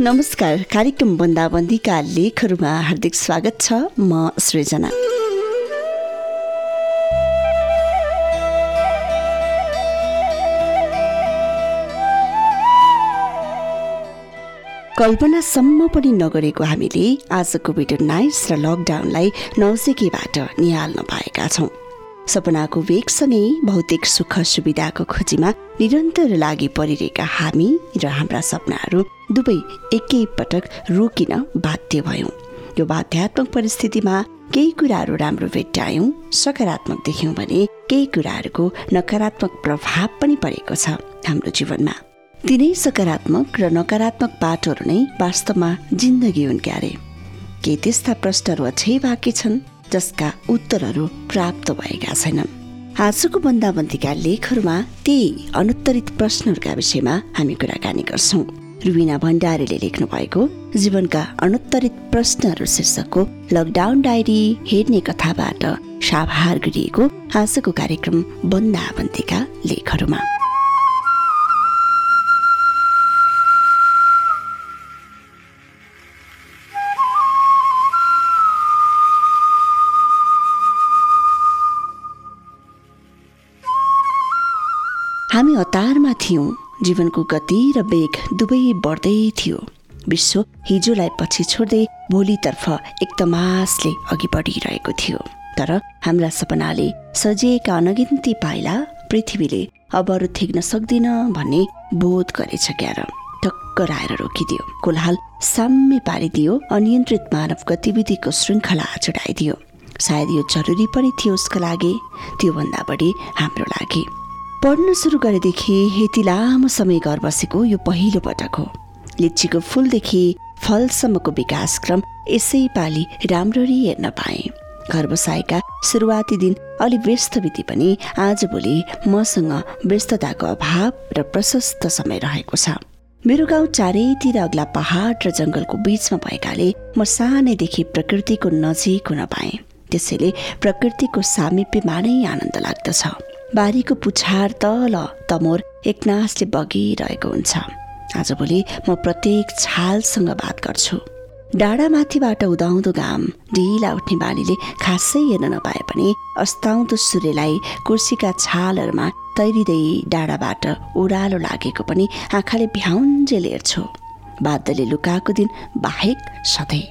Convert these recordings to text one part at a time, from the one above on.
नमस्कार कार्यक्रम बन्दाबन्दीका लेखहरूमा हार्दिक स्वागत छ म सृजना। कल्पनासम्म पनि नगरेको हामीले आज कोभिड उन्नाइस र लकडाउनलाई नजिकैबाट निहाल्न पाएका छौँ। सपनाको वेगसँगै भौतिक सुख सुविधाको खोजीमा निरन्तर लागि परिरहेका हामी र हाम्रा सपनाहरू दुवै एकैपटक रोकिन बाध्य भयौँ। यो बाध्यात्मक परिस्थितिमा केही कुराहरू राम्रो भेट्टायौँ सकारात्मक देख्यौँ भने केही कुराहरूको नकारात्मक प्रभाव पनि परेको छ हाम्रो जीवनमा। तिनै सकारात्मक र नकारात्मक बाटोहरू नै वास्तवमा जिन्दगी हुन् क्यारे। केही त्यस्ता प्रश्नहरू अझै बाँकी छन्? जसका उत्तरहरू प्राप्त भएका छैनन्। आजको बन्दाबन्दीका लेखहरूमा त्यही अनुत्तरित प्रश्नहरूका विषयमा हामी कुराकानी गर्छौँ। रुबिना भण्डारीले लेख्नु भएको जीवनका अनुत्तरित प्रश्नहरू शीर्षकको लकडाउन डायरी हेर्ने कथाबाट साभार गरिएको आजको कार्यक्रम बन्दाबन्दीका लेखहरूमा। हामी हतारमा थियौँ। जीवनको गति र वेग दुवै बढ्दै थियो। विश्व हिजोलाई पछि छोड्दै भोलितर्फ एकदमासले अघि बढिरहेको थियो। तर हाम्रा सपनाले सजिएका अनगिन्ती पाइला पृथ्वीले अब अरू थिग्न सक्दिन भन्ने बोध गरेछ क्यार। टक्कर आएर रोकिदियो। कोलाहाल साम्य पारिदियो। अनियन्त्रित मानव गतिविधिको श्रृङ्खला चढाइदियो। सायद यो जरुरी पनि थियो उसको लागि। त्योभन्दा बढी हाम्रो लागि। पढ्न सुरु गरेदेखि यति लामो समय घर बसेको यो पहिलो पटक हो। लिचीको फुलदेखि फलसम्मको विकासक्रम यसै पालि राम्ररी हेर्न पाएँ। घर बसाएका सुरुवाती दिन अलि व्यस्त बिति पनि आजभोलि मसँग व्यस्तताको अभाव र प्रशस्त समय रहेको छ। मेरो गाउँ चारैतिर अग्ला पहाड र जङ्गलको बिचमा भएकाले म सानैदेखि प्रकृतिको नजिक हुन पाएँ। त्यसैले प्रकृतिको सामिप्यमा नै आनन्द लाग्दछ। बारीको पुछार तल तमोर एकनासले बगिरहेको हुन्छ। आजभोलि म प्रत्येक छालसँग बात गर्छु। डाँडामाथिबाट उदाउँदो घाम ढिला उठ्ने बानीले खासै हेर्न नपाए पनि अस्ताउँदो सूर्यलाई कुर्सीका छालहरूमा तैरिँदै डाँडाबाट ओह्रालो लागेको पनि आँखाले भ्याउन्जेल हेर्छु। बादलले लुकाएको दिन बाहेक सधैँ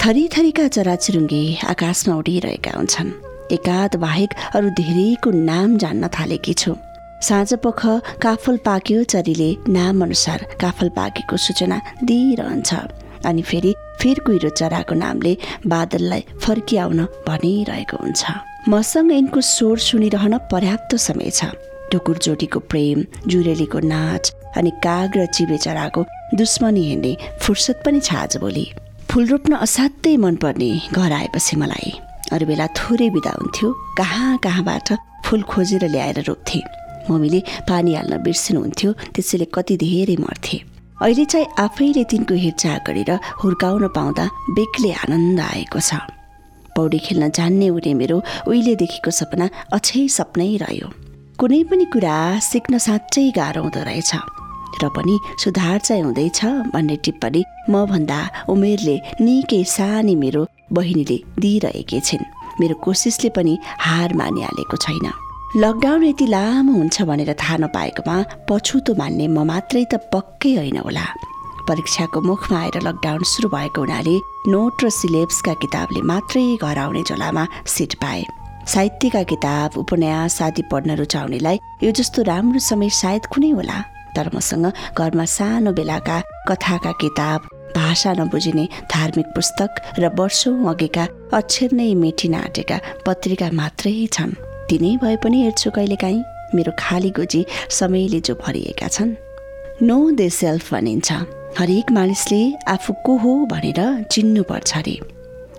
थरी थरीका चराचुरुङ्गी आकाशमा उडिरहेका हुन्छन्। एकाध बाहेक अरू धेरैको नाम जान्न थालेकी छु। साँझ पख काफल पाक्यो चरीले नाम अनुसार काफल पाकेको सूचना दिइरहन्छ। अनि फेरि फेर कुहिरो चराको नामले बादललाई फर्किआउन भनिरहेको हुन्छ। मसँग यिनको स्वर सुनिरहन पर्याप्त समय छ। ढुकुर जोडीको प्रेम जुरेलीको नाच अनि काग र चिबे चराको दुश्मनी हेर्ने फुर्सद पनि छ आज भोलि। फुल रोप्न असाध्यै मनपर्ने घर आएपछि मलाई। अरू बेला थोरै बिदा हुन्थ्यो। कहाँ कहाँबाट फुल खोजेर ल्याएर रोप्थे। मम्मीले पानी हाल्न बिर्सिनुहुन्थ्यो त्यसैले कति धेरै मर्थे। अहिले चाहिँ आफैले तिनको हेरचाह गरेर हुर्काउन पाउँदा बेग्लै आनन्द आएको छ। पौडी खेल्न जान्ने उडे मेरो उहिलेदेखिको सपना अछै सपनै रह्यो। कुनै पनि कुरा सिक्न साँच्चै गाह्रो हुँदो रहेछ। र पनि सुधार चाहिँ हुँदैछ भन्ने टिप्पणी म भन्दा उमेरले निकै सानी मेरो बहिनीले दिइरहेकी छिन्। मेरो कोसिसले पनि हार मानिहालेको छैन। लकडाउन यति लामो हुन्छ भनेर थाहा नपाएकोमा पछुतो मान्ने म मात्रै त पक्कै होइन होला। परीक्षाको मुखमा आएर लकडाउन सुरु भएको हुनाले नोट र सिलेबसका किताबले मात्रै घर आउने झोलामा सिट पाए। साहित्यका किताब उपन्यास आदि पढ्न रुचाउनेलाई यो जस्तो राम्रो समय सायद कुनै होला। तर मसँग घरमा सानो बेलाका कथाका किताब भाषा नबुझिने धार्मिक पुस्तक र वर्षौँ अघिका अक्षर नै मेटिन आँटेका पत्रिका मात्रै छन्। तिनै भए पनि हेर्छु कहिलेकाहीँ। मेरो खाली गोजी समयले जो भरिएका छन्। नो दे सेल्फ भनिन्छ। हरेक मानिसले आफू को हो भनेर चिन्नुपर्छ अरे।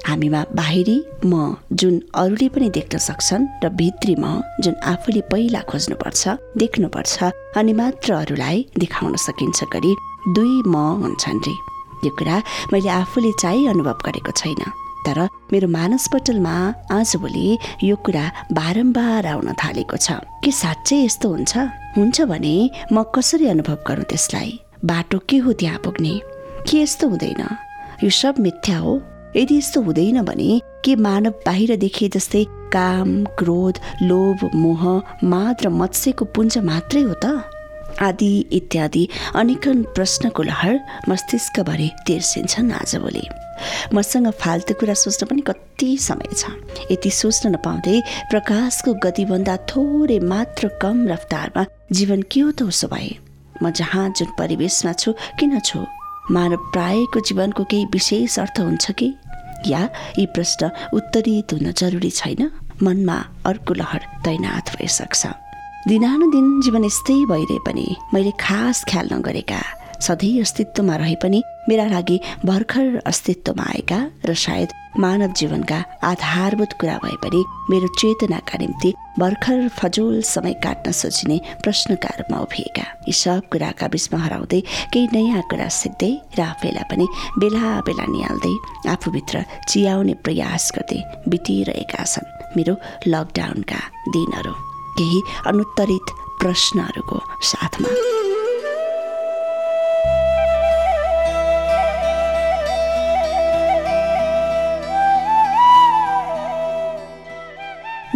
हामीमा बाहिरी म जुन अरूले पनि देख्न सक्छन् र भित्री म जुन आफूले पहिला खोज्नुपर्छ देख्नुपर्छ अनि मात्र अरूलाई देखाउन सकिन्छ गरी दुई म हुन्छन् रे। यो कुरा मैले आफूले चाहिँ अनुभव गरेको छैन तर मेरो मानसपटलमा आजभोलि यो कुरा बारम्बार आउन थालेको छ। के साँच्चै यस्तो हुन्छ? हुन्छ भने म कसरी अनुभव गरौँ त्यसलाई? बाटो के हो त्यहाँ पुग्ने? के यस्तो हुँदैन? यो सब मिथ्या हो। यदि यस्तो हुँदैन भने के मानव बाहिर देखिए जस्तै काम क्रोध लोभ मोह माद र मत्स्यको पुञ्ज मात्रै हो त? आदि इत्यादि अनेकन प्रश्नको लहर मस्तिष्कभरि तिर्सिन्छन् आजभोलि मसँग फाल्तु कुरा सोच्न पनि कति समय छ। यति सोच्न नपाउँदै प्रकाशको गतिभन्दा थोरै मात्र कम रफ्तारमा जीवन के हो त उसो भए? म जहाँ जुन परिवेशमा छु किन छु? मानव प्रायको जीवनको केही विशेष अर्थ हुन्छ कि? या यी प्रश्न उत्तरित हुन जरुरी छैन। मनमा अर्को लहर तैनात भइसक्छ। दिनानुदिन जीवन यस्तै भइरहे पनि मैले खास ख्याल नगरेका सधैँ अस्तित्वमा रहे पनि मेरा लागि भर्खर अस्तित्वमा आएका र सायद मानव जीवनका आधारभूत कुरा भए पनि मेरो चेतनाका निम्ति भर्खर फजोल समय काट्न सोचिने प्रश्नका रूपमा उभिएका। यी सब कुराका बिचमा हराउँदै केही नयाँ कुरा सिक्दै र आफैलाई पनि बेला बेला निहाल्दै आफूभित्र चियाउने प्रयास गर्दै बितिरहेका छन् मेरो लकडाउनका दिनहरू। केही अनुत्तरित प्रश्नहरूको साथमा।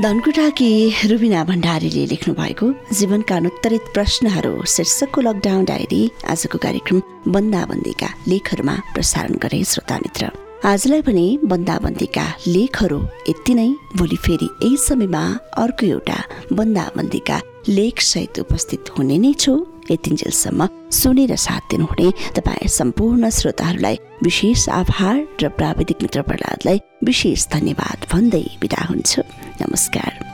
धनकुटाकी रुबिना भण्डारीले लेख्नु भएको जीवनका अनुत्तरित प्रश्नहरू शीर्षकको लकडाउन डायरी आजको कार्यक्रम बन्दाबन्दीका लेखहरूमा प्रसारण गरे श्रोता मित्र आजलाई पनि बन्दाबन्दीका लेखहरू यति नै। भोलि फेरि यही समयमा अर्को एउटा बन्दाबन्दीका लेख सहित उपस्थित हुने नै छु। यतिन्जेलसम्म सुनेर साथ दिनुहुने तपाईँ सम्पूर्ण श्रोताहरूलाई विशेष आभार र प्राविधिक मित्र प्रहलादलाई विशेष धन्यवाद भन्दै बिदा हुन्छु। नमस्कार